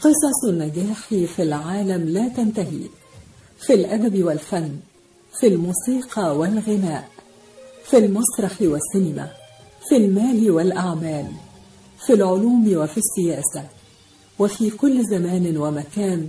قصص النجاح في العالم لا تنتهي. في الأدب والفن في الموسيقى والغناء في المسرح والسينما في المال والأعمال في العلوم وفي السياسة وفي كل زمان ومكان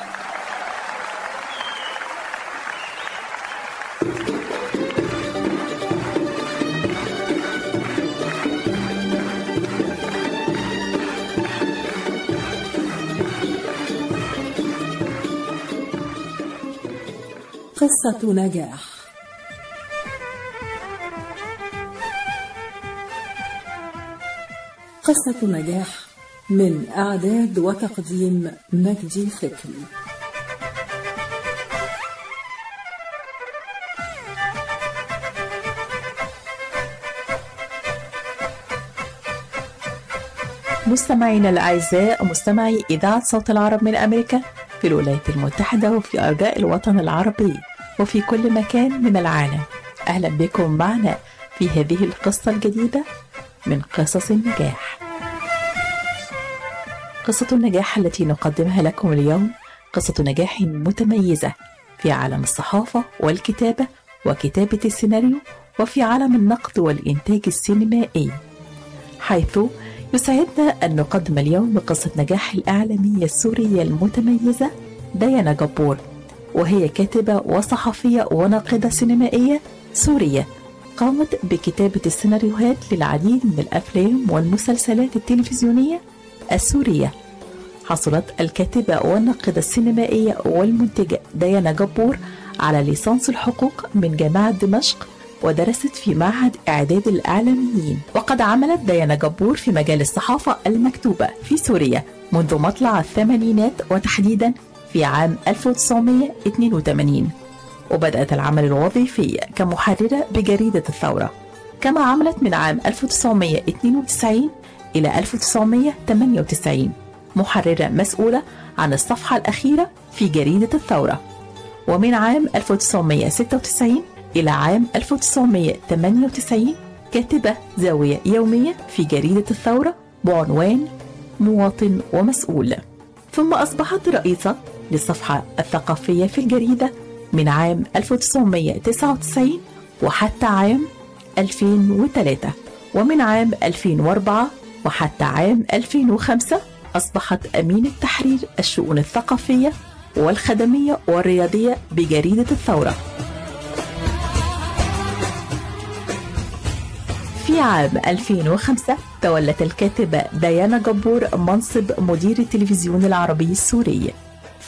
قصة نجاح. قصة نجاح من إعداد وتقديم مجدي فكري مستمعينا الأعزاء مستمعي إذاعة صوت العرب من أمريكا في الولايات المتحدة وفي أرجاء الوطن العربي. وفي كل مكان من العالم. أهلا بكم معنا في هذه القصة الجديدة من قصص النجاح. قصة النجاح التي نقدمها لكم اليوم قصة نجاح متميزة في عالم الصحافة والكتابة وكتابة السيناريو وفي عالم النقد والإنتاج السينمائي. حيث يسعدنا أن نقدم اليوم قصة نجاح الإعلامية السورية المتميزة ديانا جبور وهي كاتبة وصحفية وناقدة سينمائية سورية. قامت بكتابة السيناريوهات للعديد من الأفلام والمسلسلات التلفزيونية السورية. حصلت الكاتبة والناقدة السينمائية والمنتجة ديانا جبور على ليسانس الحقوق من جامعة دمشق ودرست في معهد إعداد الإعلاميين وقد عملت ديانا جبور في مجال الصحافة المكتوبة في سوريا منذ مطلع الثمانينات وتحديدا في عام 1982 وبدأت العمل الوظيفي كمحررة بجريدة الثورة كما عملت من عام 1992 إلى 1998 محررة مسؤولة عن الصفحة الأخيرة في جريدة الثورة. ومن عام 1996 إلى عام 1998 كاتبة زاوية يومية في جريدة الثورة بعنوان مواطن ومسؤول. ثم أصبحت رئيسة للصفحة الثقافية في الجريدة من عام 1999 وحتى عام 2003 ومن عام 2004 وحتى عام 2005 أصبحت أمين التحرير الشؤون الثقافية والخدمية والرياضية بجريدة الثورة. في عام 2005 تولت الكاتبة ديانا جبور منصب مدير التلفزيون العربي السوري.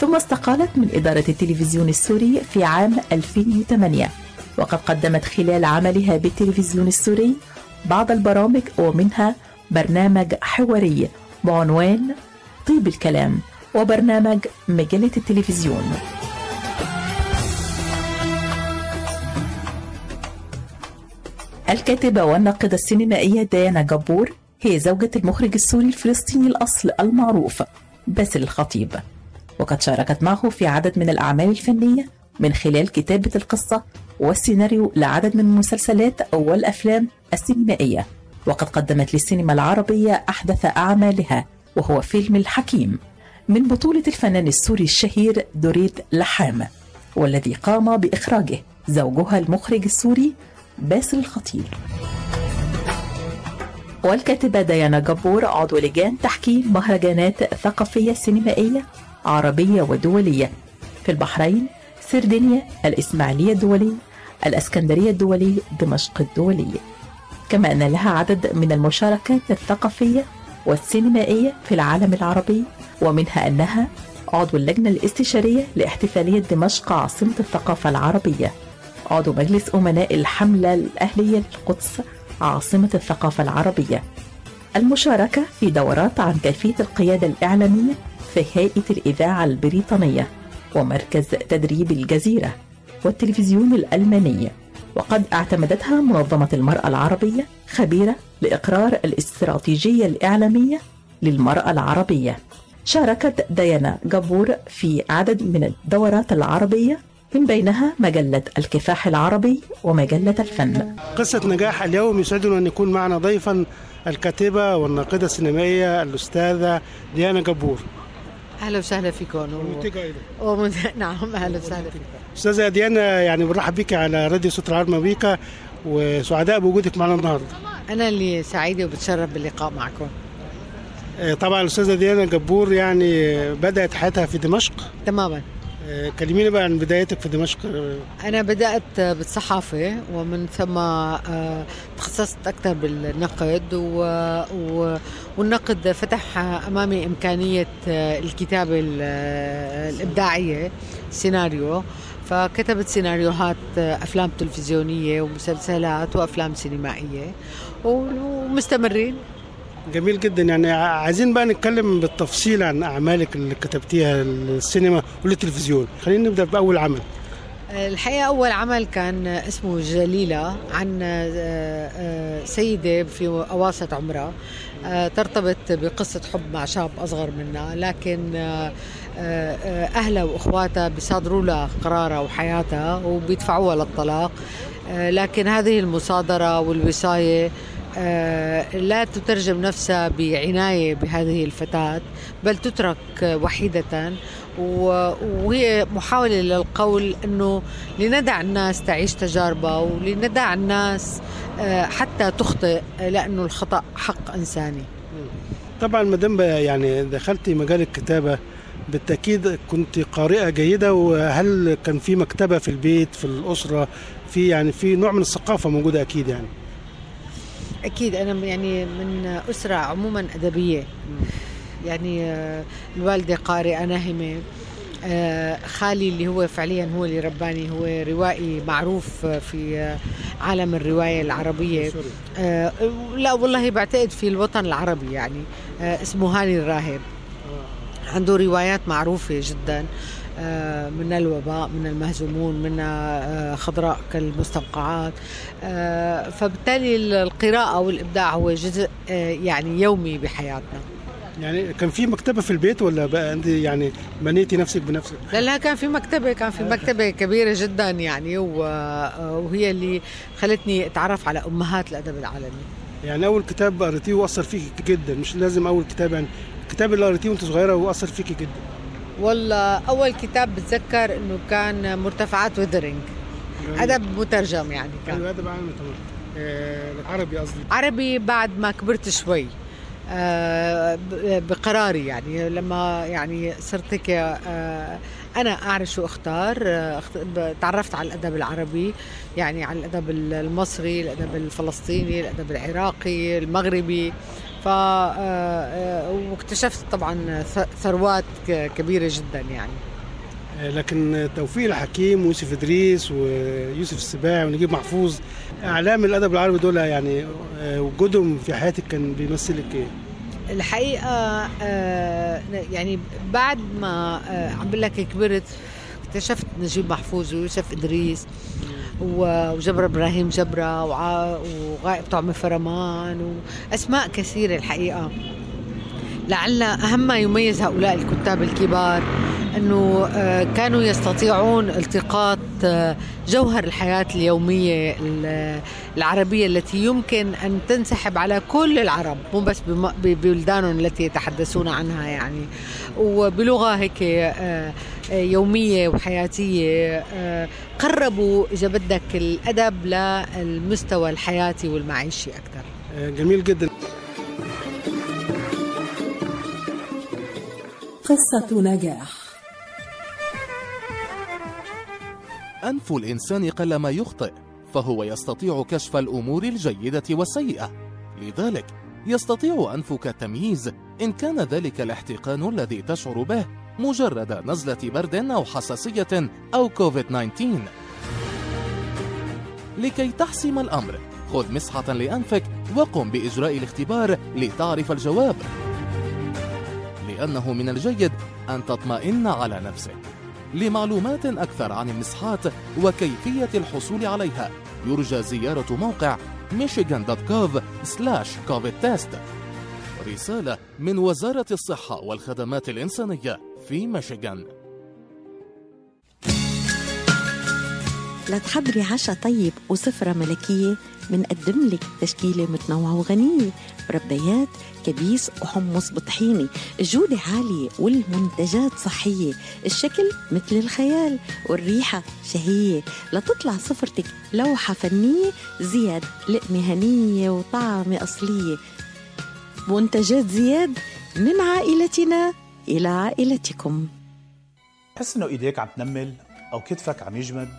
ثم استقالت من إدارة التلفزيون السوري في عام 2008 وقد قدمت خلال عملها بالتلفزيون السوري بعض البرامج ومنها برنامج حواري بعنوان طيب الكلام وبرنامج مجلة التلفزيون. الكاتبة والناقدة السينمائية ديانا جبور هي زوجة المخرج السوري الفلسطيني الأصل المعروف باسل الخطيب. وقد شاركت معه في عدد من الأعمال الفنية من خلال كتابة القصة والسيناريو لعدد من المسلسلات والأفلام السينمائية. وقد قدمت للسينما العربية أحدث أعمالها وهو فيلم الحكيم من بطولة الفنان السوري الشهير دريد لحام والذي قام بإخراجه زوجها المخرج السوري باسل الخطيب. والكاتبة ديانا جبور عضو لجان تحكيم مهرجانات ثقافية سينمائية عربية ودولية. في البحرين سردينيا الإسماعيلية الدولي الأسكندرية الدولي دمشق الدولي. كما أن لها عدد من المشاركات الثقافية والسينمائية في العالم العربي ومنها أنها عضو اللجنة الاستشارية لاحتفالية دمشق عاصمة الثقافة العربية. عضو مجلس أمناء الحملة الأهلية للقدس عاصمة الثقافة العربية. المشاركة في دورات عن كيفية القيادة الإعلامية في هيئة الإذاعة البريطانية ومركز تدريب الجزيرة والتلفزيون الألماني. وقد اعتمدتها منظمة المرأة العربية خبيرة لإقرار الاستراتيجية الإعلامية للمرأة العربية. شاركت ديانا جبور في عدد من الدورات العربية من بينها مجلة الكفاح العربي ومجلة الفن. قصة نجاح اليوم يسعدنا أن يكون معنا ضيفا الكاتبة والناقدة السينمائية الأستاذة ديانا جبور. أهلا وسهلا فيكم. أيضا. ومن... نعم أهلا وسهلا فيكم. أستاذة ديانا يعني بنرحب بك على راديو صوت العرب مبيكا وسعداء بوجودك معنا النهارده. أنا اللي سعيدة وبتشرف باللقاء معكم. آه، طبعا الأستاذة ديانا جبور يعني بدأت حياتها في دمشق. تماما. آه، كلميني بقى عن بدايتك في دمشق. أنا بدأت بالصحافة ومن ثم آه، تخصصت أكثر بالنقد و... و... والنقد فتح أمامي إمكانية آه، الكتابة ال- آه، الإبداعية سيناريو. فكتبت سيناريوهات أفلام تلفزيونية ومسلسلات وأفلام سينمائية ومستمرين. جميل جدا. يعني عايزين بقى نتكلم بالتفصيل عن أعمالك اللي كتبتيها للسينما وللتلفزيون خلينا نبدأ بأول عمل. الحقيقة أول عمل كان اسمه جليلة عن آه، آه، سيدة في أواسط عمرها. آه، ترتبط بقصة حب مع شاب أصغر منها لكن أهلها وأخواتها بيصادروا لها قرارها وحياتها وبيدفعوها للطلاق. لكن هذه المصادرة والوصاية لا تترجم نفسها بعناية بهذه الفتاة بل تترك وحيدة وهي محاولة للقول أنه لندع الناس تعيش تجاربها ولندع الناس آه، حتى تخطئ لأنه الخطأ حق إنساني. طبعا مدام يعني دخلتي مجال الكتابة بالتأكيد كنت قارئة جيدة وهل كان في مكتبة في البيت في الأسرة في يعني في نوع من الثقافة موجودة أكيد يعني؟ أكيد أنا يعني من أسرة عموما أدبية. يعني آه، الوالدة قارئة ناهمة آه، خالي اللي هو فعليا هو اللي رباني هو روائي معروف آه، في عالم الرواية العربية. آه، لا والله بعتقد في الوطن العربي يعني اسمه هاني الراهب. عنده روايات معروفة جدا. آه، من الوباء من المهزومون من آه، خضراء كالمستنقعات آه، فبالتالي القراءة والإبداع هو جزء آه، يعني يومي بحياتنا. يعني كان في مكتبة في البيت ولا بقى أنت يعني بنيتي نفسك بنفسك؟ لا لا كان في مكتبة كان في مكتبة كبيرة جدا يعني آه، وهي اللي خلتني أتعرف على أمهات الأدب العالمي. يعني أول كتاب قريتيه وأثر فيك جدا مش لازم أول كتاب يعني الكتاب اللي قريتيه وأنت صغيرة وأثر فيك جدا. والله أول كتاب بتذكر إنه كان مرتفعات وذرينج أدب مترجم يعني كان. تمام آه، عربي قصدي. عربي بعد ما كبرت شوي. آه، بقراري يعني. لما يعني صرت هيك آه، أنا اعرف شو اختار آه، تعرفت على الأدب العربي يعني على الأدب المصري الأدب الفلسطيني الأدب العراقي المغربي. آه، آه، واكتشفت طبعا ثروات كبيرة جدا يعني آه، لكن توفيق الحكيم ويوسف إدريس ويوسف السباعي ونجيب محفوظ أعلام الأدب العربي دول يعني آه، وجودهم في حياتك كان بيمثلك إيه؟ الحقيقة آه، يعني بعد ما آه، عم بقول لك كبرت اكتشفت نجيب محفوظ ويوسف إدريس وجبر إبراهيم جبرة وغائب طعم فرمان وأسماء كثيرة الحقيقة. لعل أهم ما يميز هؤلاء الكتاب الكبار أنه آه، كانوا يستطيعون التقاط آه، جوهر الحياة اليومية ال- العربية التي يمكن أن تنسحب على كل العرب مو بس ببلدانهم التي يتحدثون عنها يعني. وبلغة هيك آه، يومية وحياتية. آه، قربوا إذا بدك الأدب للمستوى الحياتي والمعيشي أكثر. آه، جميل جدا. قصة نجاح. أنف الإنسان قلما يخطئ فهو يستطيع كشف الأمور الجيدة والسيئة. لذلك يستطيع أنفك التمييز إن كان ذلك الاحتقان الذي تشعر به. مجرد نزلة برد أو حساسية أو كوفيد 19 لكي تحسم الأمر خذ مسحة لأنفك وقم بإجراء الاختبار لتعرف الجواب. لأنه من الجيد أن تطمئن على نفسك. لمعلومات أكثر عن المسحات وكيفية الحصول عليها يرجى زيارة موقع michigan.gov covid test. رسالة من وزارة الصحة والخدمات الإنسانية. في ميشيغان. لتحضري عشاء طيب وسفرة ملكية منقدم لك تشكيلة متنوعة وغنية مربيات كبيس وحمص بطحيني الجودة عالية والمنتجات صحية. الشكل مثل الخيال والريحة شهية. لتطلع سفرتك لوحة فنية زياد لقمة هنية وطعمة أصلية. منتجات زياد من عائلتنا. إلى عائلتكم. تحس إنه إيديك عم تنمل أو كتفك عم يجمد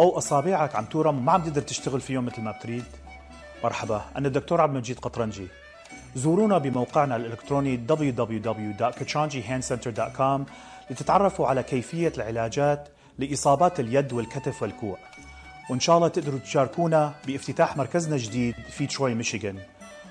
أو أصابعك عم تورم وما عم تقدر تشتغل فيهم مثل ما بتريد. مرحبا أنا الدكتور عبد المجيد قطرنجي. زورونا بموقعنا الإلكتروني www.kachanjihandcenter.com لتتعرفوا على كيفية العلاجات لإصابات اليد والكتف والكوع. وإن شاء الله تقدروا تشاركونا بافتتاح مركزنا الجديد في تروي ميشيغان.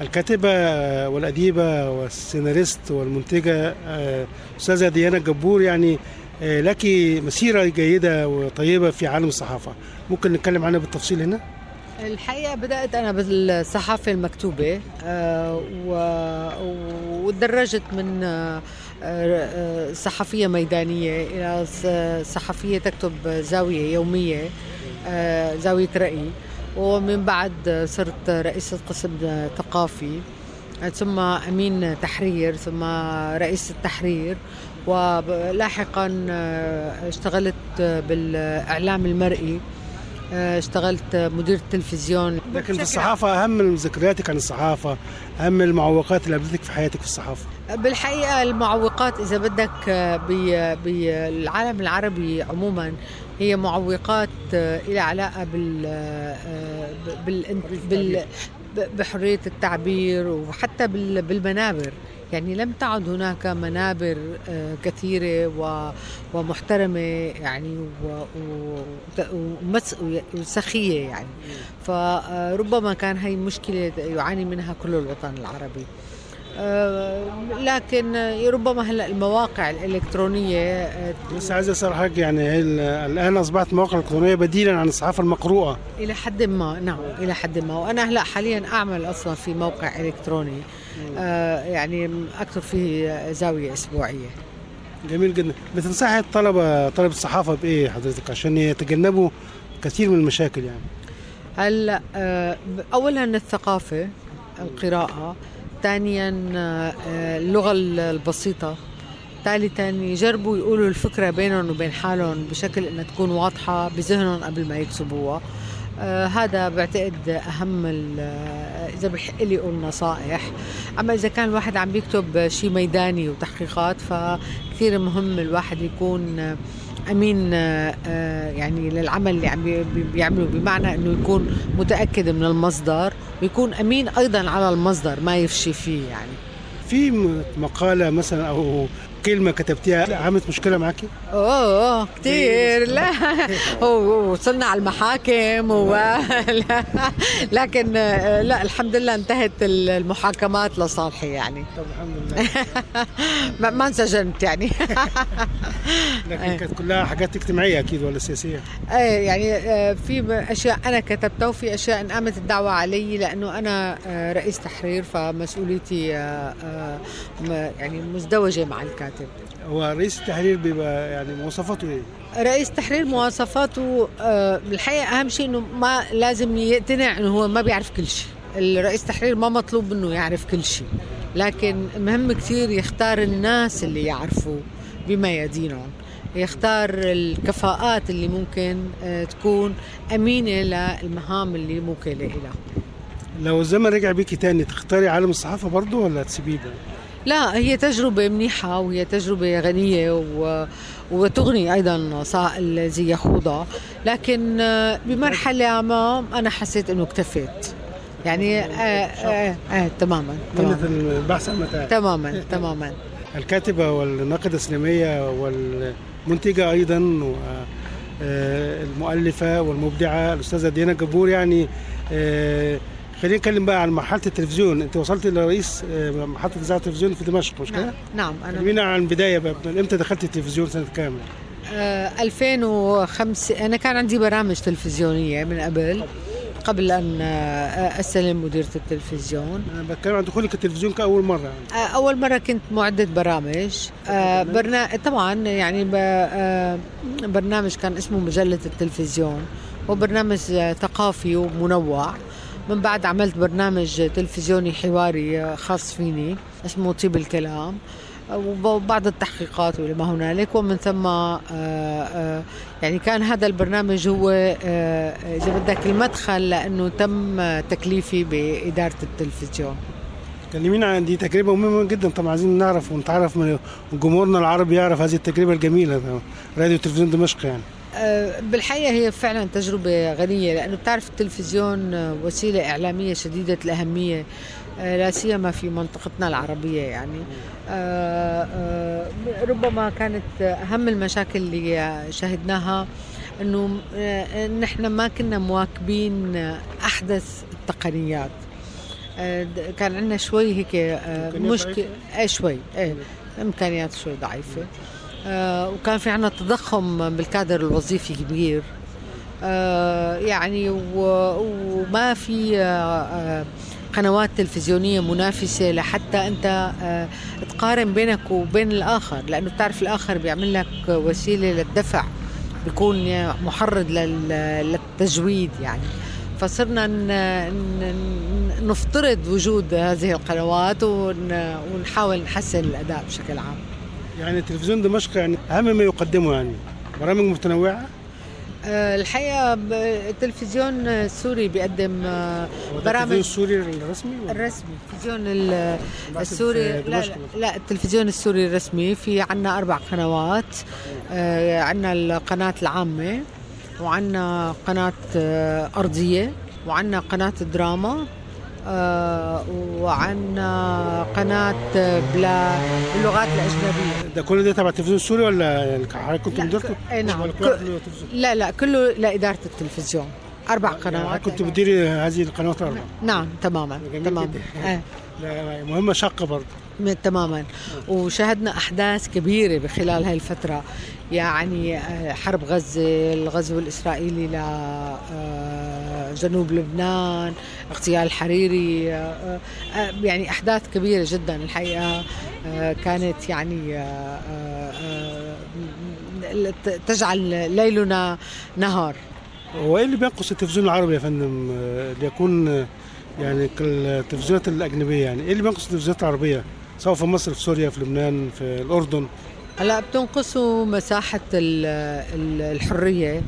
الكاتبة والأديبة والسيناريست والمنتجة آه، أستاذة ديانا جبور يعني آه، لك مسيرة جيدة وطيبة في عالم الصحافة ممكن نتكلم عنها بالتفصيل هنا؟ الحقيقة بدأت أنا بالصحافة المكتوبة آه، و- وتدرجت من صحفية ميدانية إلى صحفية تكتب زاوية يومية زاوية رأي ومن بعد صرت رئيسة قسم ثقافي. ثم أمين تحرير ثم رئيس التحرير. ولاحقا آه، اشتغلت بالإعلام المرئي. آه، اشتغلت مدير تلفزيون لكن في الصحافة أهم من ذكرياتك عن الصحافة أهم المعوقات اللي قابلتك في حياتك في الصحافة؟ بالحقيقة المعوقات إذا بدك آه، بالعالم العربي عموما هي معوقات آه، إلى علاقة بال آه، بال بال بحرية التعبير وحتى بال- بالمنابر. يعني لم تعد هناك منابر كثيرة ومحترمة يعني وسخية يعني. فربما كان هي مشكلة يعاني منها كل الوطن العربي. لكن ربما هلا المواقع الإلكترونية آه، بس عايز أسأل حضرتك يعني هي ال- الآن أصبحت المواقع الإلكترونية بديلا عن الصحافة المقروءة. إلى حد ما نعم إلى حد ما. وأنا هلا حاليا أعمل أصلا في موقع إلكتروني آه، يعني اكتب فيه زاوية أسبوعية. جميل جدا. بتنصحي الطلبة طلبة الصحافة بإيه حضرتك؟ عشان يتجنبوا كثير من المشاكل يعني. هلا آه، اولا الثقافة القراءة ثانيا آه، اللغة البسيطة. ثالثا يجربوا يقولوا الفكرة بينهم وبين حالهم بشكل إنها تكون واضحة بذهنهم قبل ما يكتبوها. آه هذا بعتقد أهم آه، إذا بحق لي أقول نصائح. أما إذا كان الواحد عم بيكتب شيء ميداني وتحقيقات فكثير مهم الواحد يكون آه، امين آه، آه، يعني للعمل اللي عم بي- بي- بيعمله بمعنى إنه يكون متأكد من المصدر ويكون أمين أيضا على المصدر ما يفشي فيه يعني. في م- مقالة مثلا أو كلمة كتبتيها عملت مشكلة معاكي؟ أوه كثير لا. وصلنا على المحاكم و... لا. لكن لا الحمد لله انتهت المحاكمات لصالحي يعني. طب الحمد لله. ما انسجنت يعني. لكن كانت كلها حاجات اجتماعية أكيد ولا سياسية؟ إيه يعني آه، في أشياء أنا كتبتها وفي أشياء انقامت الدعوة علي لأنه أنا آه، رئيس تحرير فمسؤوليتي آه، آه، يعني مزدوجة مع الكاتب. هو رئيس التحرير بيبقى يعني مواصفاته إيه؟ رئيس تحرير مواصفاته آه، بالحقيقة أهم شيء إنه ما لازم يقتنع إنه هو ما بيعرف كل شيء. الرئيس تحرير ما مطلوب منه يعرف كل شيء. لكن مهم كثير يختار الناس اللي يعرفوا بميادينهم يختار الكفاءات اللي ممكن آه، تكون أمينة للمهام اللي موكلة إلها. لو الزمن رجع بيكي تاني تختاري عالم الصحافة برضو ولا تسيبيه؟ لا هي تجربة منيحة وهي تجربة غنية و... وتغني أيضا سائل زي يخوضة لكن آه، بمرحلة ما أنا حسيت أنه اكتفيت. يعني آه آه آه تماما منة تماما. البحث عن متاع تماما تماما. الكاتبة والناقدة السينمائية والمنتجة أيضا والمؤلفة والمبدعة الأستاذة دينا جبور يعني آه، خلينا نتكلم بقى عن مرحلة التلفزيون أنت وصلت لرئيس آه، محطة إذاعة التلفزيون في دمشق مش كده؟ نعم, نعم أنا كلمينا عن البداية بقى من إمتى دخلت التلفزيون سنة كام؟ آه 2005 أنا كان عندي برامج تلفزيونية من قبل قبل أن آه، أستلم مديرة التلفزيون أنا بتكلم عن دخولك التلفزيون كأول مرة يعني. آه، أول مرة كنت معدة برامج آه، برنا... طبعا يعني. آه، برنامج كان اسمه مجلة التلفزيون هو برنامج آه، ثقافي ومنوع من بعد عملت برنامج تلفزيوني حواري آه، خاص فيني اسمه طيب الكلام. وبعض التحقيقات وما هنالك. ومن ثم آه، آه، يعني كان هذا البرنامج هو آه، إذا بدك المدخل لأنه تم تكليفي بإدارة التلفزيون. كلمينا عن دي تجربة مهمة جدا. طبعا عايزين نعرف ونتعرف من جمهورنا العربي يعرف هذه التجربة الجميلة. راديو تلفزيون دمشق يعني. آه، بالحقيقة هي فعلا تجربة غنية لأنه بتعرف التلفزيون آه، وسيلة إعلامية شديدة الأهمية آه، لا سيما في منطقتنا العربية يعني. آه، آه، ربما كانت أهم المشاكل اللي شهدناها أنه آه، نحن ما كنا مواكبين آه، أحدث التقنيات. آه، كان عندنا شوي هيك آه، إمكانيات مشكلة إيه شوي إيه إمكانيات. شوي ضعيفة. آه وكان في عنا تضخم بالكادر الوظيفي كبير. آه يعني وما في آه آه قنوات تلفزيونية منافسة لحتى أنت آه تقارن بينك وبين الآخر لأنه بتعرف الآخر بيعمل لك وسيلة للدفع بيكون محرض لل- للتجويد يعني. فصرنا نفترض وجود هذه القنوات ون- ونحاول نحسن الأداء بشكل عام. يعني تلفزيون دمشق يعني أهم ما يقدمه يعني. برامج متنوعة. آه، الحقيقة التلفزيون السوري بيقدم آه، برامج التلفزيون السوري الرسمي ولا؟ الرسمي. التلفزيون السوري لا, لا, التلفزيون السوري الرسمي. في عنا أربع قنوات آه عنا القناة العامة وعنا قناة آه أرضية وعنا آه وعنا قناة آه، بلا باللغات الأجنبية ده كل ده تبع التلفزيون السوري ولا يعني حضرتك كنت مديرته؟ أي نعم. كل؟ لا لا كله لإدارة التلفزيون أربع يعني قنوات كنت بتديري هذه القنوات الأربعة نعم تماما تماما. آه. لا، مهمة شاقة برضه تماما وشاهدنا أحداث كبيرة بخلال هاي الفترة يعني آه، حرب غزة الغزو الإسرائيلي لجنوب لبنان اغتيال الحريري آه، آه، يعني أحداث كبيرة جدا. الحقيقة آه، كانت يعني آه، آه، آه، تجعل ليلنا نهار. هو إيه اللي بينقص التلفزيون العربي يا فندم؟ آه، ليكون آه، يعني كالتلفزيونات الأجنبية يعني إيه اللي بينقص التلفزيونات العربية؟ سواء في مصر في سوريا في لبنان في الأردن؟ هلا بتنقصوا مساحة ال- ال- الحرية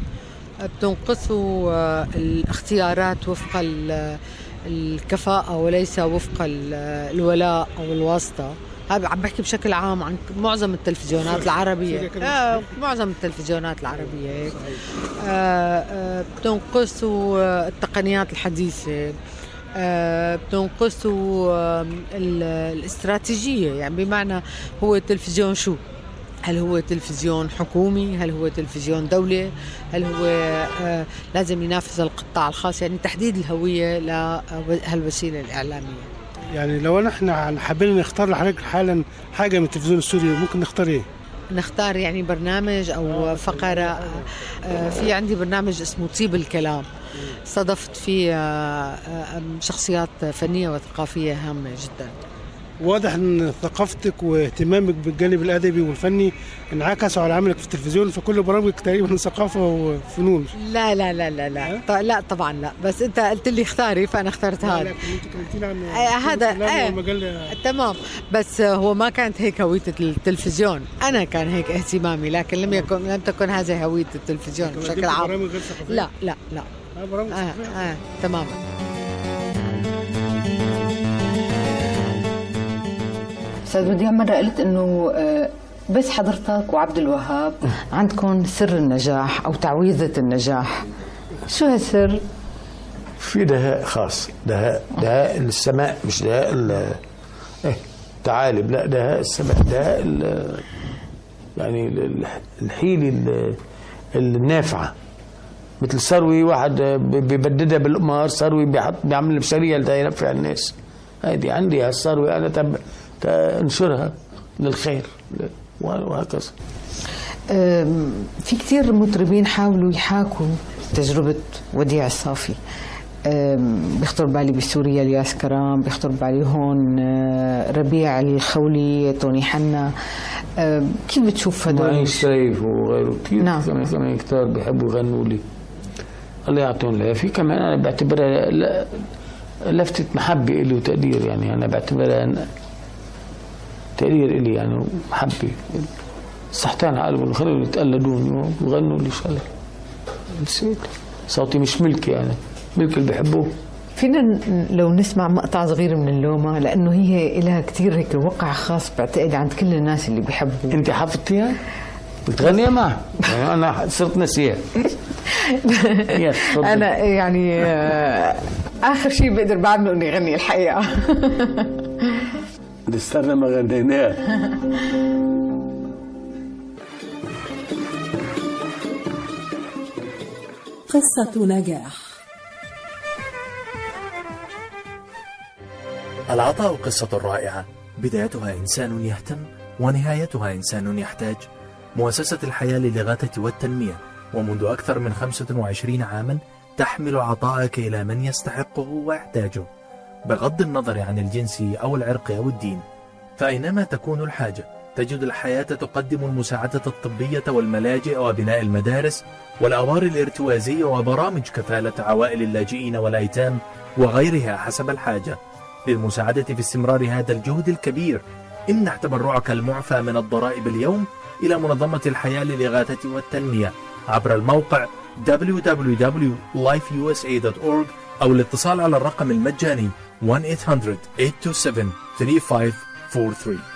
بتنقصوا آه، الاختيارات وفق ال- الكفاءة وليس وفق ال- الولاء أو الواسطة. هذا عم بحكي بشكل عام عن معظم التلفزيونات العربية. آه معظم التلفزيونات العربية هيك. آه آه بتنقصوا التقنيات الحديثة. آه، بتنقصوا آه، ال- الاستراتيجية. يعني بمعنى هو التلفزيون شو؟ هل هو تلفزيون حكومي؟ هل هو تلفزيون دولة هل هو آه، لازم ينافس القطاع الخاص؟ يعني تحديد الهوية لهالوسيلة الإعلامية. يعني لو نحن حابين نختار لحضرتك حالا حاجة من التلفزيون السوري ممكن نختار إيه؟ نختار يعني برنامج أو فقرة آه، في عندي برنامج اسمه طيب الكلام. استضفت فيه آه، آه، شخصيات فنية وثقافية هامة جداً. واضح إن ثقافتك واهتمامك بالجانب الأدبي والفني انعكسوا على عملك في التلفزيون فكل برامجك تقريبا ثقافة وفنون. لا لا لا لا لا. ط- لا طبعا لا. بس أنت قلت لي اختاري فأنا اخترت هذا. آه، هذا- آه. تمام. بس هو ما كانت هيك هوية التلفزيون. أنا كان هيك اهتمامي لكن لم يكن لم تكن هذه هوية التلفزيون بشكل عام. لا لا لا. برامج آه آه تماما. أستاذ وديع مره قلت إنه آه، بس حضرتك وعبد الوهاب عندكم سر النجاح أو تعويذة النجاح. شو هالسر؟ في دهاء خاص دهاء دهاء السماء مش دهاء ال- إيه تعالب لا دهاء السماء دهاء ال- يعني ال- ال- الحيلة ال- النافعة. مثل ثروي واحد بيبددها بالقمار ثروي بيحط بيعمل بشرية لينفع الناس. هذه عندي هالثروة أنا تب تنشرها للخير وهكذا. في كتير مطربين حاولوا يحاكوا تجربة وديع الصافي. بيخطر بالي بسوريا الياس كرام بيخطر بالي هون آه، ربيع الخولي توني حنا. كيف بتشوف هدول؟ معين سيف وغيره. كثير نعم. كمان كمان كتار بيحبوا يغنوا لي. الله يعطيهم العافية. كمان أنا بعتبرها لفتة محبة إلي وتقدير يعني. أنا بعتبرها أنا تقدير إلي يعني ومحبة صحتان عقلهم خلوا يتقلدوني ويغنوا لي شغلة. نسيت. صوتي مش ملكي يعني. ملك اللي بحبوه. فينا لو نسمع مقطع صغير من اللومة لأنه هي لها كتير هيك وقع خاص بعتقد عند كل الناس اللي بيحبوا أنت حافظتيها؟ بتغنيها معها يعني أنا صرت تفضل. أنا يعني آه، آخر شيء بقدر بعمله إني أغني الحقيقة. استنى ما غنيناها قصة نجاح. العطاء قصة رائعة. بدايتها إنسان يهتم ونهايتها إنسان يحتاج. مؤسسة الحياة للإغاثة والتنمية. ومنذ أكثر من 25 عاما تحمل عطاءك إلى من يستحقه ويحتاجه. بغض النظر عن الجنس أو العرق أو الدين فأينما تكون الحاجة تجد الحياة تقدم المساعدة الطبية والملاجئ وبناء المدارس والأوار الارتوازية وبرامج كفالة عوائل اللاجئين والأيتام وغيرها حسب الحاجة. للمساعدة في استمرار هذا الجهد الكبير امنح تبرعك المعفى من الضرائب اليوم إلى منظمة الحياة للإغاثة والتنمية عبر الموقع www.lifeusa.org أو الاتصال على الرقم المجاني 1 800 827 3543.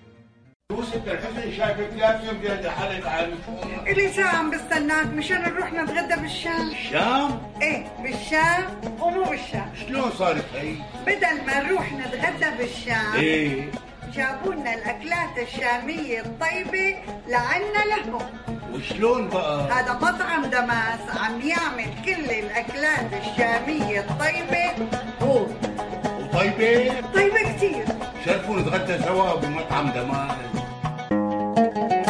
الحسن عارف إلي ساعة عم بستناك مشان نروح نتغدى بالشام الشام؟ إيه بالشام ومو بالشام شلون صارت هي؟ بدل ما نروح نتغدى بالشام إيه جابوا لنا الأكلات الشامية الطيبة لعنا لهم. وشلون بقى؟ هذا مطعم دماس عم يعمل كل الأكلات الشامية الطيبة. هو وطيبة؟ طيبة كتير. شرفوا نتغدى سوا بمطعم دمار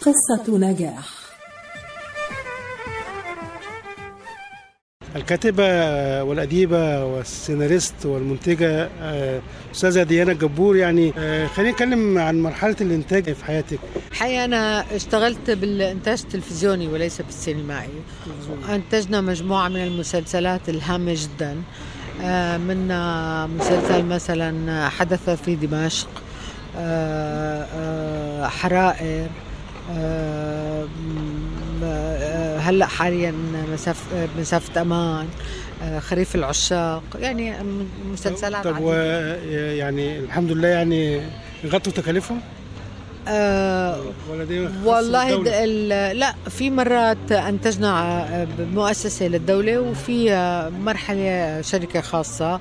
قصة نجاح. الكاتبة والأديبة والسيناريست والمنتجة آه، أستاذة ديانا جبور يعني آه، خلينا نتكلم عن مرحلة الإنتاج في حياتك. الحقيقة أنا اشتغلت بالإنتاج التلفزيوني وليس بالسينمائي. أنتجنا مجموعة من المسلسلات الهامة جدا. آه، منها مسلسل مثلا حدث في دمشق حرائر. هلأ حاليا مسافه مسافة أمان آه، خريف العشاق يعني مسلسلات طب و عديدة. يعني الحمد لله يعني غطوا تكاليفهم؟ آه خاصة والله لا في مرات أنتجنا آه، بمؤسسه للدولة وفي آه، مرحلة شركة خاصة.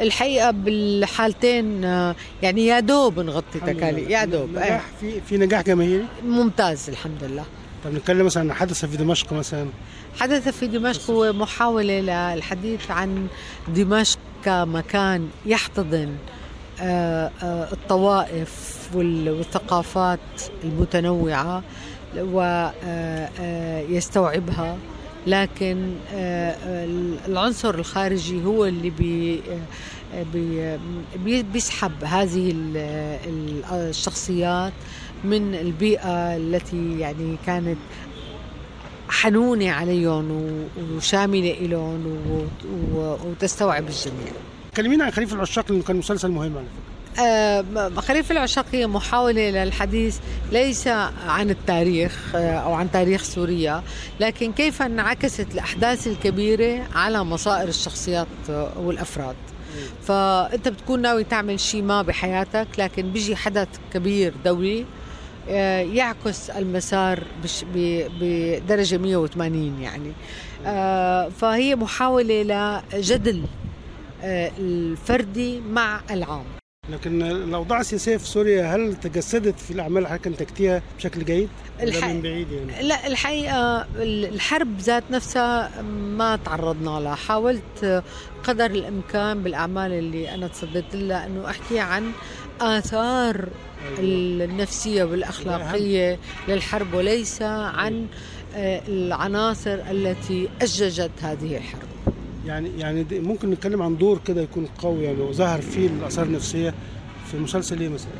الحقيقة بالحالتين آه، يعني يا دوب نغطي تكاليف. يا دوب نجاح إيه. في في نجاح جماهيري ممتاز الحمد لله طب نتكلم مثلا عن حدث في دمشق مثلا حدث في دمشق هو محاولة للحديث عن دمشق كمكان يحتضن آه، آه، الطوائف وال- والثقافات المتنوعة ويستوعبها لكن آه، آه، العنصر الخارجي هو اللي بي آه، بي- بي- بيسحب هذه ال- ال- الشخصيات من البيئة التي يعني كانت حنونة عليهم وشاملة إلهم وتستوعب الجميع. كلمينا عن خليفة العشاق لأنه كان مسلسل مهم على فكرة. آه، خليفة العشاق هي محاولة للحديث ليس عن التاريخ آه، أو عن تاريخ سوريا لكن كيف انعكست الأحداث الكبيرة على مصائر الشخصيات آه، والأفراد. فأنت بتكون ناوي تعمل شيء ما بحياتك لكن بيجي حدث كبير دولي آه، يعكس المسار بدرجة 180 يعني. آه، فهي محاولة لجدل آه، الفردي مع العام. لكن الأوضاع السياسية في سوريا هل تجسدت في الأعمال اللي حضرتك انتجتيها بشكل جيد؟ ولا الح- من بعيد يعني؟ لا الحقيقة الحرب ذات نفسها ما تعرضنا لها. حاولت قدر الإمكان بالأعمال اللي أنا تصديت لها أنه أحكي عن آثار النفسية والأخلاقية للحرب وليس عن آه، العناصر التي أججت هذه الحرب. يعني يعني ممكن نتكلم عن دور كده يكون قوي يعني وظهر فيه الآثار النفسية في مسلسل إيه مثلا؟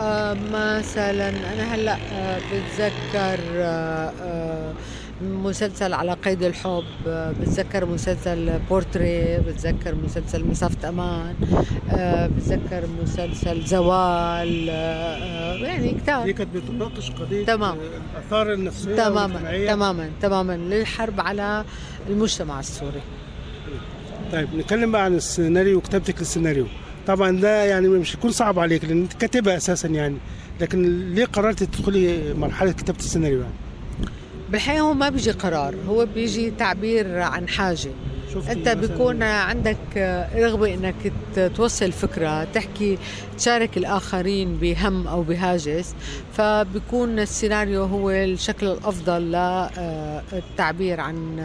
آه مثلا أنا هلأ آه بتذكر آه آه مسلسل على قيد الحب بتذكر مسلسل بورتري بتذكر مسلسل مسافة أمان بتذكر مسلسل زوال يعني كتاب دي كانت بتناقش قضية تمام. الآثار النفسية تماما. تماما تماما للحرب على المجتمع السوري طيب نتكلم بقى عن السيناريو وكتابتك للسيناريو طبعا ده يعني مش هيكون صعب عليك لأن انت كاتبها أساسا يعني لكن ليه قررت تدخلي مرحلة كتابة السيناريو يعني؟ بالحقيقة هو ما بيجي قرار هو بيجي تعبير عن حاجة. أنت بيكون عندك رغبة إنك توصل فكرة تحكي تشارك الآخرين بهم أو بهاجس. فبيكون السيناريو هو الشكل الأفضل للتعبير عن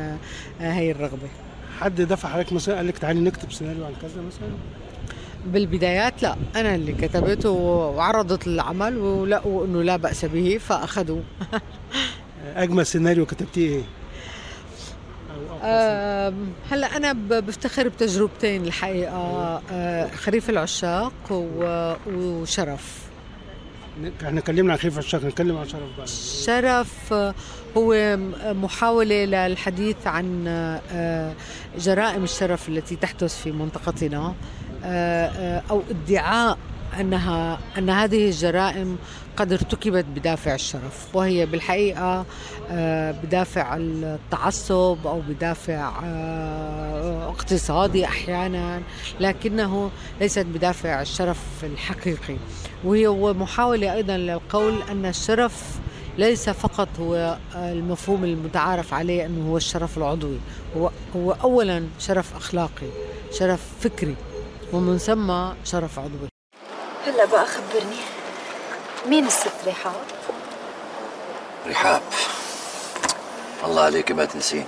هاي الرغبة. حد دفع حضرتك مثلا قال لك تعالي نكتب سيناريو عن كذا مثلا؟ بالبدايات لا أنا اللي كتبته وعرضت العمل ولقوا انه لا بأس به فاخذوه أجمل سيناريو كتبتيه إيه؟ هلا أنا بفتخر بتجربتين الحقيقة. آه، خريف العشاق وشرف. إحنا اتكلمنا عن خليفه الشيخ نتكلم عن شرف بقى شرف هو محاولة للحديث عن آه، جرائم الشرف التي تحدث في منطقتنا. آه، أو ادعاء انها أن هذه الجرائم قد ارتكبت بدافع الشرف وهي بالحقيقة آه، بدافع التعصب أو بدافع آه، اقتصادي أحيانا لكنه ليست بدافع الشرف الحقيقي. وهي هو محاوله أيضا للقول أن الشرف ليس فقط هو المفهوم المتعارف عليه أنه هو الشرف العضوي. هو هو اولا شرف أخلاقي شرف فكري ومن ثم شرف عضوي. هلا بقى خبرني. مين الست رحاب؟ رحاب. الله عليك ما تنسين.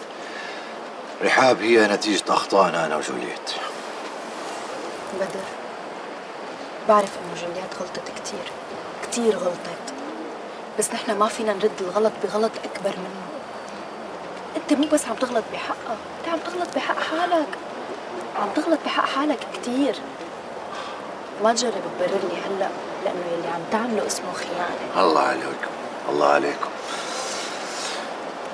رحاب هي نتيجة أخطائنا أنا وجوليت بدر بعرف إنه جوليات غلطت كتير كتير غلطت. بس نحن ما فينا نرد الغلط بغلط أكبر منه. أنت مو بس عم تغلط بحقها أنت عم تغلط بحق حالك. عم تغلط بحق حالك كتير. ما تجرب تبررني هلا لأنه يلي عم تعمله اسمه خيانة. الله عليكم الله عليكم.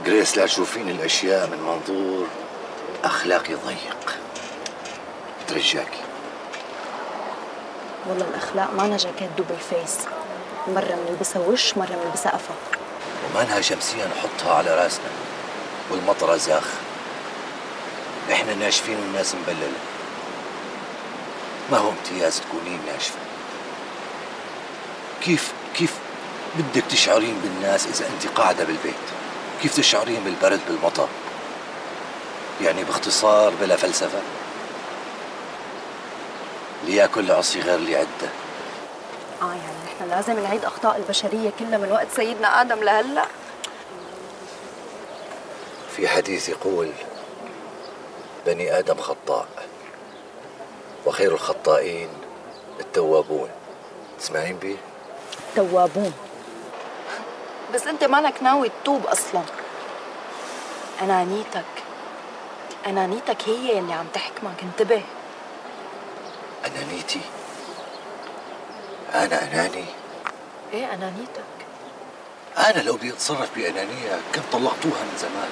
جريس لا تشوفين الأشياء من منظور أخلاقي ضيق. ترجاكي والله الأخلاق ما جاكيت double face مرة بنلبسها وش مرة بنلبسها قفا. ومانها شمسية نحطها على راسنا. والمطرة زاخ إحنا ناشفين والناس مبللة. ما هو امتياز تكونين ناشفة؟ كيف كيف بدك تشعرين بالناس إذا أنت قاعدة بالبيت؟ كيف تشعرين بالبرد بالمطر؟ يعني باختصار بلا فلسفة؟ ليأكل عصي غير اللي عده آه يعني نحن لازم نعيد أخطاء البشرية كلها من وقت سيدنا آدم لهلأ. في حديث يقول بني آدم خطاء. وخير الخطائين التوابون. تسمعين بيه؟ توابون بس انت مالك ناوي تتوب أصلا؟ انانيتك انانيتك هي اللي عم تحكمك. انتبه. أنانيتي أنا أناني. إيه انانيتك أنا لو بدي أتصرف بأنانية كنت طلقتوها من زمان.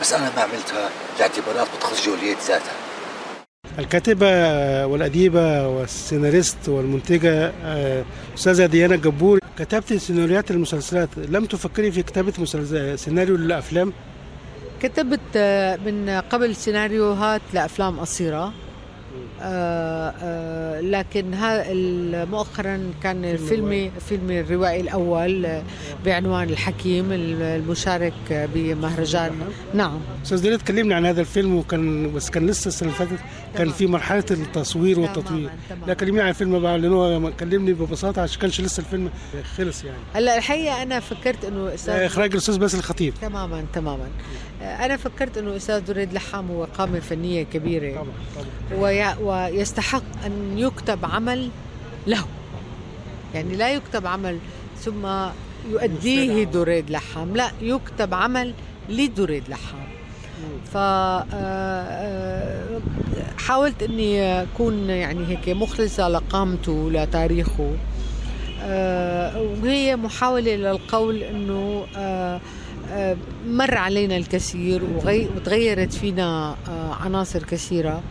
بس أنا ما عملتها لاعتبارات بتخص جولية ذاتها. الكاتبة والأديبة والسيناريست والمنتجة آه، أستاذة ديانا جبور كتبت سيناريوهات المسلسلات. لم تفكري في كتابة مسلسل سيناريو للأفلام؟ كتبت آه، من قبل سيناريوهات لأفلام قصيرة. آه آه لكن ها مؤخرا كان فيلمي فيلمي الروائي الأول آه، بعنوان الحكيم المشارك آه، بمهرجان. نعم. أستاذ ديانا تكلمني عن هذا الفيلم وكان بس كان لسه السنة اللي فاتت كان في مرحلة التصوير والتطوير. لا كلمني عن الفيلم بقى لأنه هو كلمني ببساطة عشان كانش لسه الفيلم خلص يعني. هلأ الحقيقة أنا فكرت إنه أستاذ إخراج الأستاذ باسل الخطيب. تماما تماما. آه، أنا فكرت إنه أستاذ دريد لحام هو قامة فنية كبيرة. وي- ويستحق أن يكتب عمل له. يعني لا يكتب عمل ثم يؤديه دريد لحام لا يكتب عمل لدريد لحام ف آه، آه، حاولت إني أكون يعني هيك مخلصة لقامته لتاريخه آه، وهي محاولة للقول إنه مر علينا الكثير وتغيرت فينا آه، عناصر كثيرة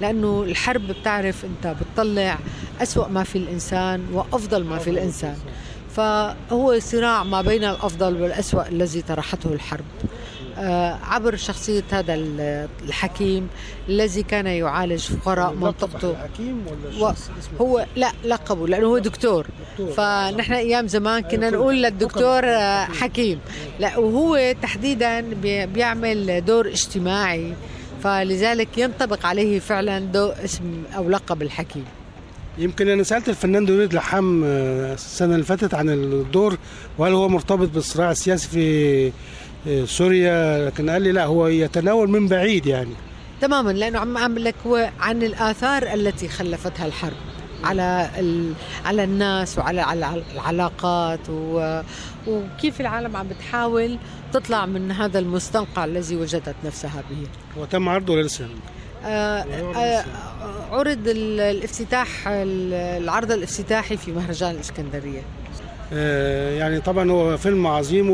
لأنه الحرب بتعرف أنت بتطلع أسوأ ما في الإنسان وأفضل ما في الإنسان. فهو صراع ما بين الأفضل والأسوأ الذي طرحته الحرب. آه، عبر شخصية هذا ال- الحكيم الذي كان يعالج فقراء منطقته. حكيم ولا و- شخص اسمه هو لا لقبه لأنه هو دكتور. فنحن أيام زمان كنا نقول للدكتور آه، حكيم. لا وهو تحديدا بي- بيعمل دور اجتماعي. فلذلك ينطبق عليه فعلا دو اسم أو لقب الحكيم. يمكن أنا سألت الفنان دريد لحام آه، السنة اللي فاتت عن الدور وهل هو مرتبط بالصراع السياسي في آه، سوريا لكن قال لي لا هو يتناول من بعيد يعني تماما لأنه عم اعمل لك هو عن الآثار التي خلفتها الحرب على. على الناس وعلى على العلاقات و... وكيف العالم عم بتحاول تطلع من هذا المستنقع الذي وجدت نفسها به هو تم عرضه لسه؟ آه، آه، عرض ال- الافتتاح ال- العرض الافتتاحي في مهرجان الإسكندرية آه، يعني طبعا هو فيلم عظيم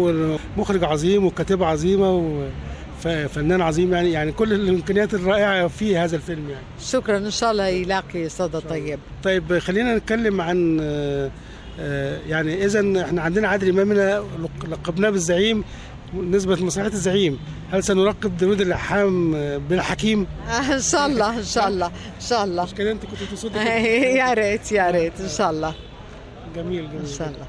ومخرج عظيم وكاتبة عظيمة وفنان عظيم يعني يعني كل الإمكانيات الرائعة في هذا الفيلم يعني. شكرا إن شاء الله يلاقي صدى طيب. طيب خلينا نتكلم عن آه، آه، يعني اذا إحنا عندنا عادل إمام هنا لقبناه بالزعيم نسبة مسرحية الزعيم. هل سنلقب داوود اللحام آه، بالحكيم؟ آه، إن شاء الله إن شاء الله إن شاء الله. مش كده أنت كنت تصدق. يا ريت يا ريت إن شاء الله. جميل جميل. إن شاء الله.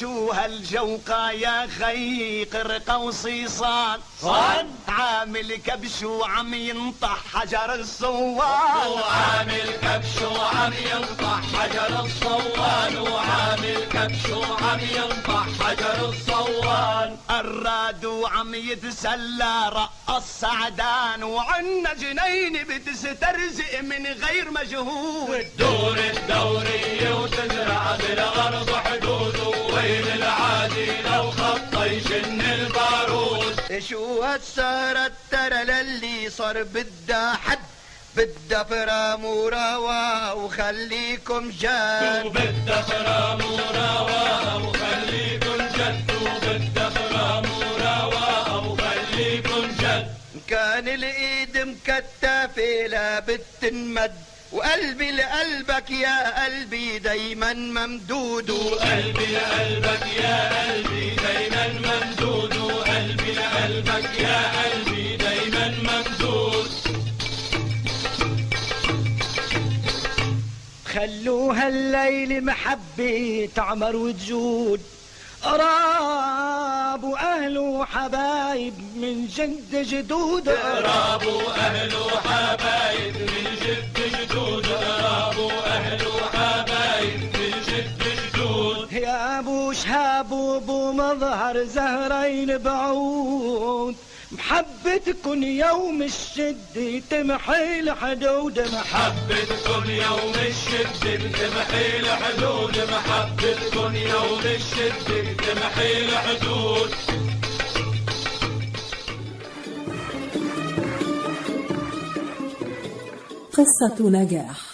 شو هالجوقة يا خي قرقة وصيصان صان. عامل كبش وعم ينطح حجر الصوان وعامل كبش وعم ينطح حجر الصوان وعامل كبش وعم ينطح حجر الصوان الراد وعم يتسلى رقص سعدان وعنا جنين بتسترزق من غير مجهود. دور الدورية وتزرع بالأرض حدود وين العادي لو خط يشن البارود. شو هالسهرة ترى للي صار بدها حد؟ بدها فرام وراوا وخليكم جد. وبدها فرام وراوا وخليكم جد. وبدها فرام وراوا وخليكم جد. كان الإيد مكتفة لا بتنمد. وقلبي لقلبك يا قلبي دايما ممدود. وقلبي لقلبك يا قلبي دايما ممدود. وقلبي لقلبك يا قلبي دايما ممدود. خلوها الليل محبة تعمر وتجود قراب واهل وحبايب من جد جدود. قراب واهل وحبايب من جد جدود. قراب واهل وحبايب من جد جدود. يا أبو شهاب وأبو مظهر زهرين بعود. محبتكن يوم الشد تمحي الحدود محبتكن يوم الشد تمحي الحدود محبتكن يوم الشد تمحي الحدود قصة نجاح.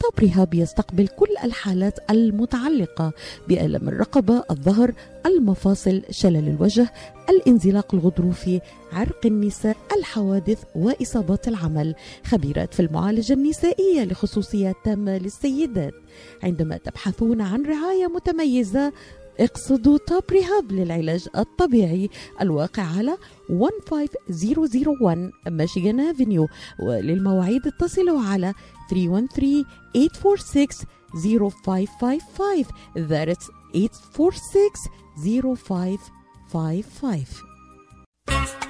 طب رهاب يستقبل كل الحالات المتعلقة بألم الرقبة الظهر المفاصل شلل الوجه الانزلاق الغضروفي عرق النساء الحوادث وإصابات العمل. خبيرات في المعالجة النسائية لخصوصيات تامة للسيدات. عندما تبحثون عن رعاية متميزة اقصدوا Top Rehab للعلاج الطبيعي الواقع على 15001 ميشيغان Avenue وللمواعيد اتصلوا على 313 846 0555 That's 846 0555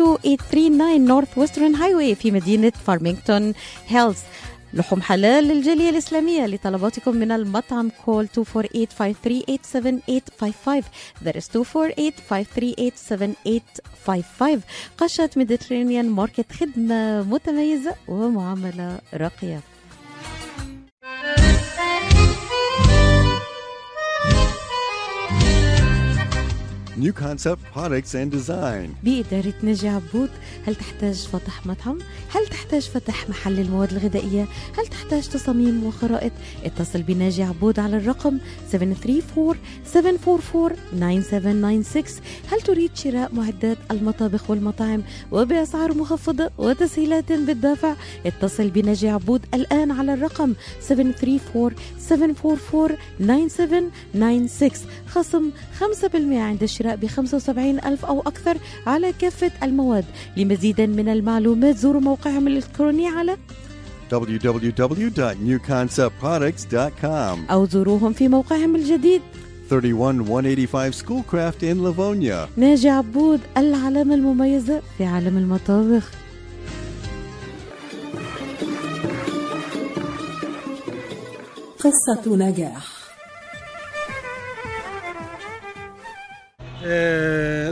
32839 Northwestern Highway في مدينة فارمينغتون هيلز لحوم حلال للجالية الإسلامية لطلباتكم من المطعم call 248-538-7855 that is 248-538-7855 قشة Mediterranean Market خدمة متميزة ومعاملة راقية. New Concept Products and Design بإدارة نجي عبود هل تحتاج فتح مطعم؟ هل تحتاج فتح محل المواد الغذائية؟ هل تحتاج تصاميم وخرائط؟ اتصل بناجي عبود على الرقم 734-744-9796 هل تريد شراء معدات المطابخ والمطاعم وبأسعار مخفضة وتسهيلات بالدافع؟ اتصل بناجي عبود الآن على الرقم 734-744-9796 خصم 5% عند الشراء ب 75 ألف أو أكثر على كافة المواد. لمزيد من المعلومات زوروا موقعهم الإلكتروني على www.newconceptproducts.com أو زوروهم في موقعهم الجديد. 31185 Schoolcraft in Livonia. ناجي عبود العلامة المميزة في عالم المطابخ. قصة نجاح.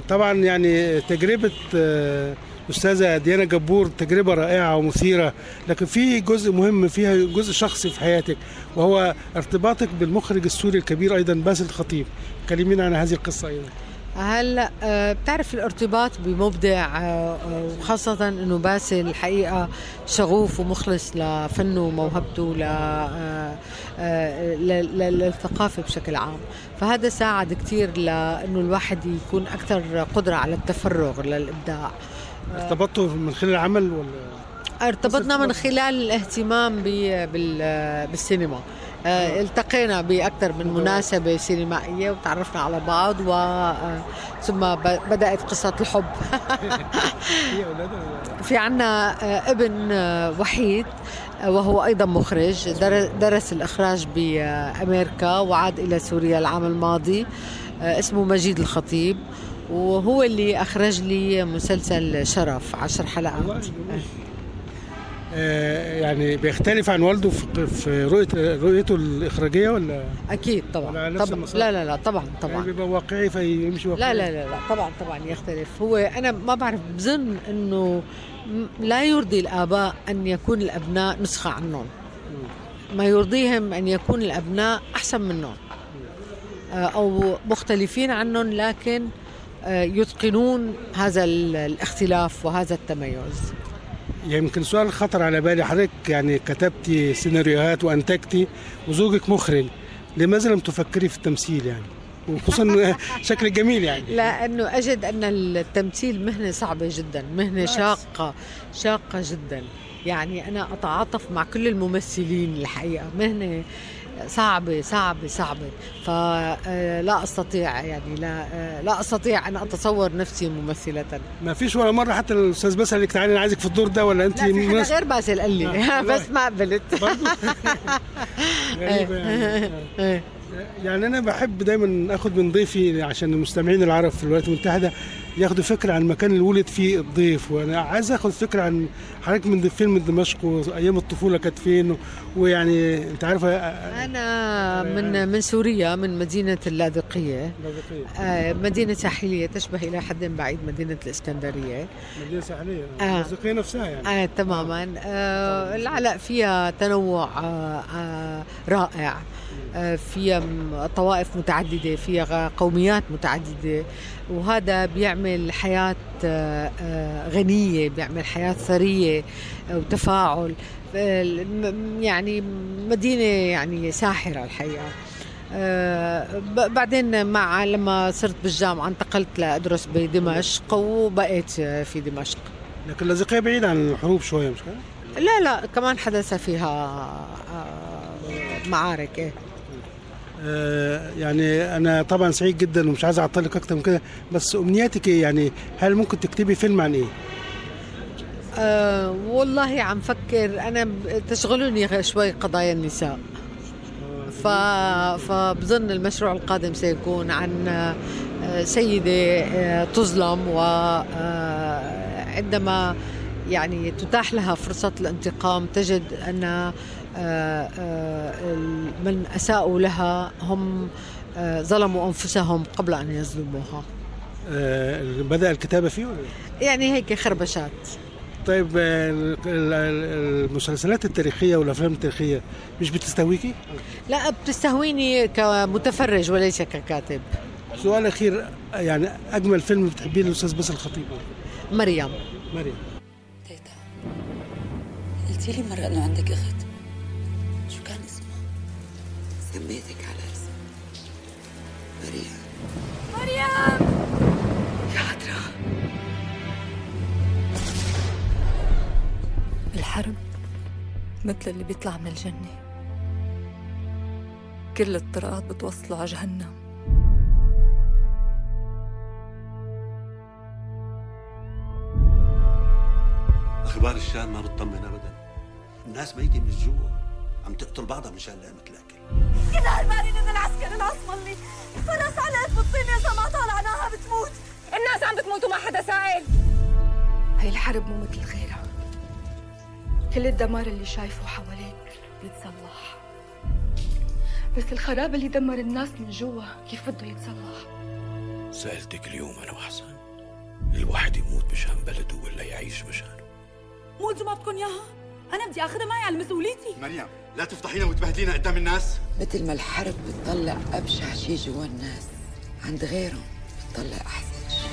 طبعا يعني تجربة آه، أستاذة ديانا جبور تجربة رائعة ومثيرة لكن في جزء مهم فيها جزء شخصي في حياتك وهو ارتباطك بالمخرج السوري الكبير أيضا باسل الخطيب. كلمينا عن هذه القصة أيضا. هلا آه، بتعرف الارتباط بمبدع آه، آه، وخاصة إنه باسل الحقيقة شغوف ومخلص لفنه وموهبته آه، آه، للثقافة بشكل عام. فهذا ساعد كثير لأنه الواحد يكون أكثر قدرة على التفرغ للإبداع. ارتبطتوا من خلال العمل ولا؟ ارتبطنا من خلال الاهتمام بالسينما. التقينا بأكثر من مناسبة سينمائية وتعرفنا على بعض و آه، ثم ب- بدأت قصة الحب. في عنا آه، ابن آه، وحيد آه، وهو أيضا مخرج در- درس الإخراج بأمريكا وعاد إلى سوريا العام الماضي آه، اسمه مجيد الخطيب وهو اللي أخرج لي مسلسل شرف عشر حلقات. آه، يعني بيختلف عن والده في في رؤيه رؤيته الإخراجية ولا؟ أكيد طبعا. نفس طبعا؟ لا لا لا طبعا طبعا. يعني بيبقى واقعي فيمشي واقعي. لا لا لا لا طبعا طبعا يختلف. هو أنا ما بعرف بظن إنه لا يرضي الآباء أن يكون الأبناء نسخة عنهم ما يرضيهم أن يكون الأبناء أحسن منهم آه، أو مختلفين عنهم لكن آه، يتقنون هذا ال- الاختلاف وهذا التميز. يمكن سؤال خطر على بالي. حضرتك يعني كتبتي سيناريوهات وانتجتي وزوجك مخرج لماذا لم تفكري في التمثيل يعني؟ وخصوصا شكلك جميل يعني. لأنه أجد أن التمثيل مهنة صعبة جدا مهنة شاقة شاقة جدا. يعني أنا أتعاطف مع كل الممثلين الحقيقة. مهنة صعبة صعبة صعبة فلا أستطيع يعني لا آه، لا أستطيع أن أتصور نفسي ممثلة. ما فيش ولا مرة حتى الأستاذ باسل قال لك تعالي أنا عايزك في الدور ده ولا أنت لا في حدا مناسب؟ غير باسل قال لي. آه، بس ما قبلت. غريبة يعني. يعني أنا بحب دايما آخد من ضيفي عشان المستمعين العرب في الولايات المتحدة ياخدوا فكرة عن المكان اللي ولد فيه الضيف. وأنا عايز آخد فكرة عن حضرتك من فيلم دمشق وايام الطفولة كانت فين؟ ويعني أنت عارفة أنا من من سوريا من مدينة اللاذقية. آه، مدينة ساحلية تشبه إلى حد بعيد مدينة الإسكندرية. مدينة ساحلية آه. الزقيه نفسها يعني. آه تماما. آه العلاء فيها تنوع آه آه رائع. آه فيها م- طوائف متعددة فيها قوميات متعددة. وهذا بيعمل حياة آه آه غنية بيعمل حياة ثرية آه وتفاعل. آه يعني مدينة يعني آه، ب- بعدين مع لما صرت بالجامعة انتقلت لأدرس بدمشق وبقيت آه، في دمشق. لكن اللاذقيه بعيد عن الحروب شوية مش كده؟ لا لا كمان حدث فيها آه، معارك إيه. آه، يعني أنا طبعا سعيد جدا ومش عايز أعطلك أكتر من كده بس أمنياتك إيه يعني هل ممكن تكتبي فيلم عن إيه؟ آه والله عم فكر أنا تشغلني شوي قضايا النساء ف... فبظن المشروع القادم سيكون عن آه، سيدة آه، تظلم وعندما يعني تتاح لها فرصة الانتقام تجد أن آه، آه، من أساءوا لها هم آه، ظلموا أنفسهم قبل أن يظلموها آه، بدأ الكتابة فيه؟ يعني هيك خربشات طيب آه، ال- ال- المسلسلات التاريخية والأفلام التاريخية مش بتستهويكي؟ لا بتستهويني كمتفرج وليس ككاتب سؤال أخير يعني أجمل فيلم بتحبيه للأستاذ باسل الخطيب مريم مريم قلتي لي مرة إنه عندك أخت؟ سميتك على اسم مريم. مريم! يا حضرة الحرب مثل اللي بيطلع من الجنة. كل الطرقات بتوصله على جهنم. أخبار الشام ما بتطمن ابدا. الناس ميتة من الجوع. عم تقتل بعضها مشان لقمة كل هالباري نزل عسكر العصمة اللي فرس علقت بالطين إذا ما طالعناها بتموت. الناس عم بتموت وما حدا سائل. هاي الحرب مو مثل غيرها. كل الدمار اللي شايفه حواليك بيتصلح. بس الخراب اللي دمر الناس من جوا كيف بده يتصلح؟ سألتك اليوم أنا وحسن. الواحد يموت مشان بلده ولا يعيش مشانه موت ما بدكم إياها أنا بدي آخذها معي على مسؤوليتي. مريم لا تفضحينا وتبهدلينا قدام الناس. مثل ما الحرب بتطلع أبشع شي جوا الناس عند غيرهم بتطلع أحسن شي.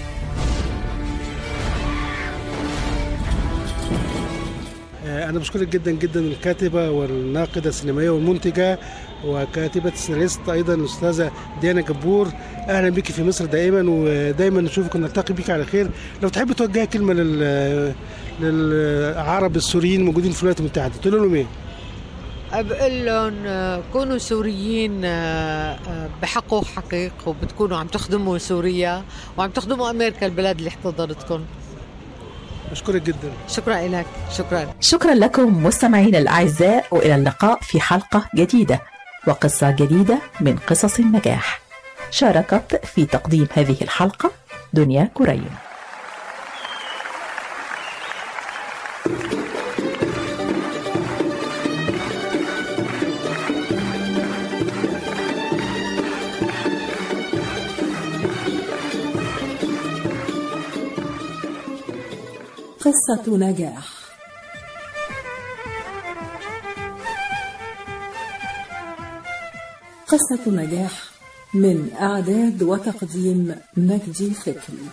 آه، أنا بشكرك جدا جدا الكاتبة والناقدة السينمائية والمنتجة وكاتبة السيناريست أيضا الأستاذة ديانا جبور أهلا بك في مصر دائما ودائما نشوفك ونلتقي بك على خير. لو تحب توجهي كلمة لل للعرب السوريين الموجودين في الولايات المتحدة. تقول لهم إيه؟ بقول لهم آه، كونوا سوريين آه، آه، بحق وحقيق وبتكونوا عم تخدموا سوريا وعم تخدموا أمريكا البلد اللي احتضنتكم. أشكرك جدا. شكرا لك. شكرا. شكرا لكم مستمعينا الأعزاء وإلى اللقاء في حلقة جديدة وقصة جديدة من قصص النجاح. شاركت في تقديم هذه الحلقة دنيا كريم. قصة نجاح. قصة نجاح من إعداد وتقديم مجدي فكري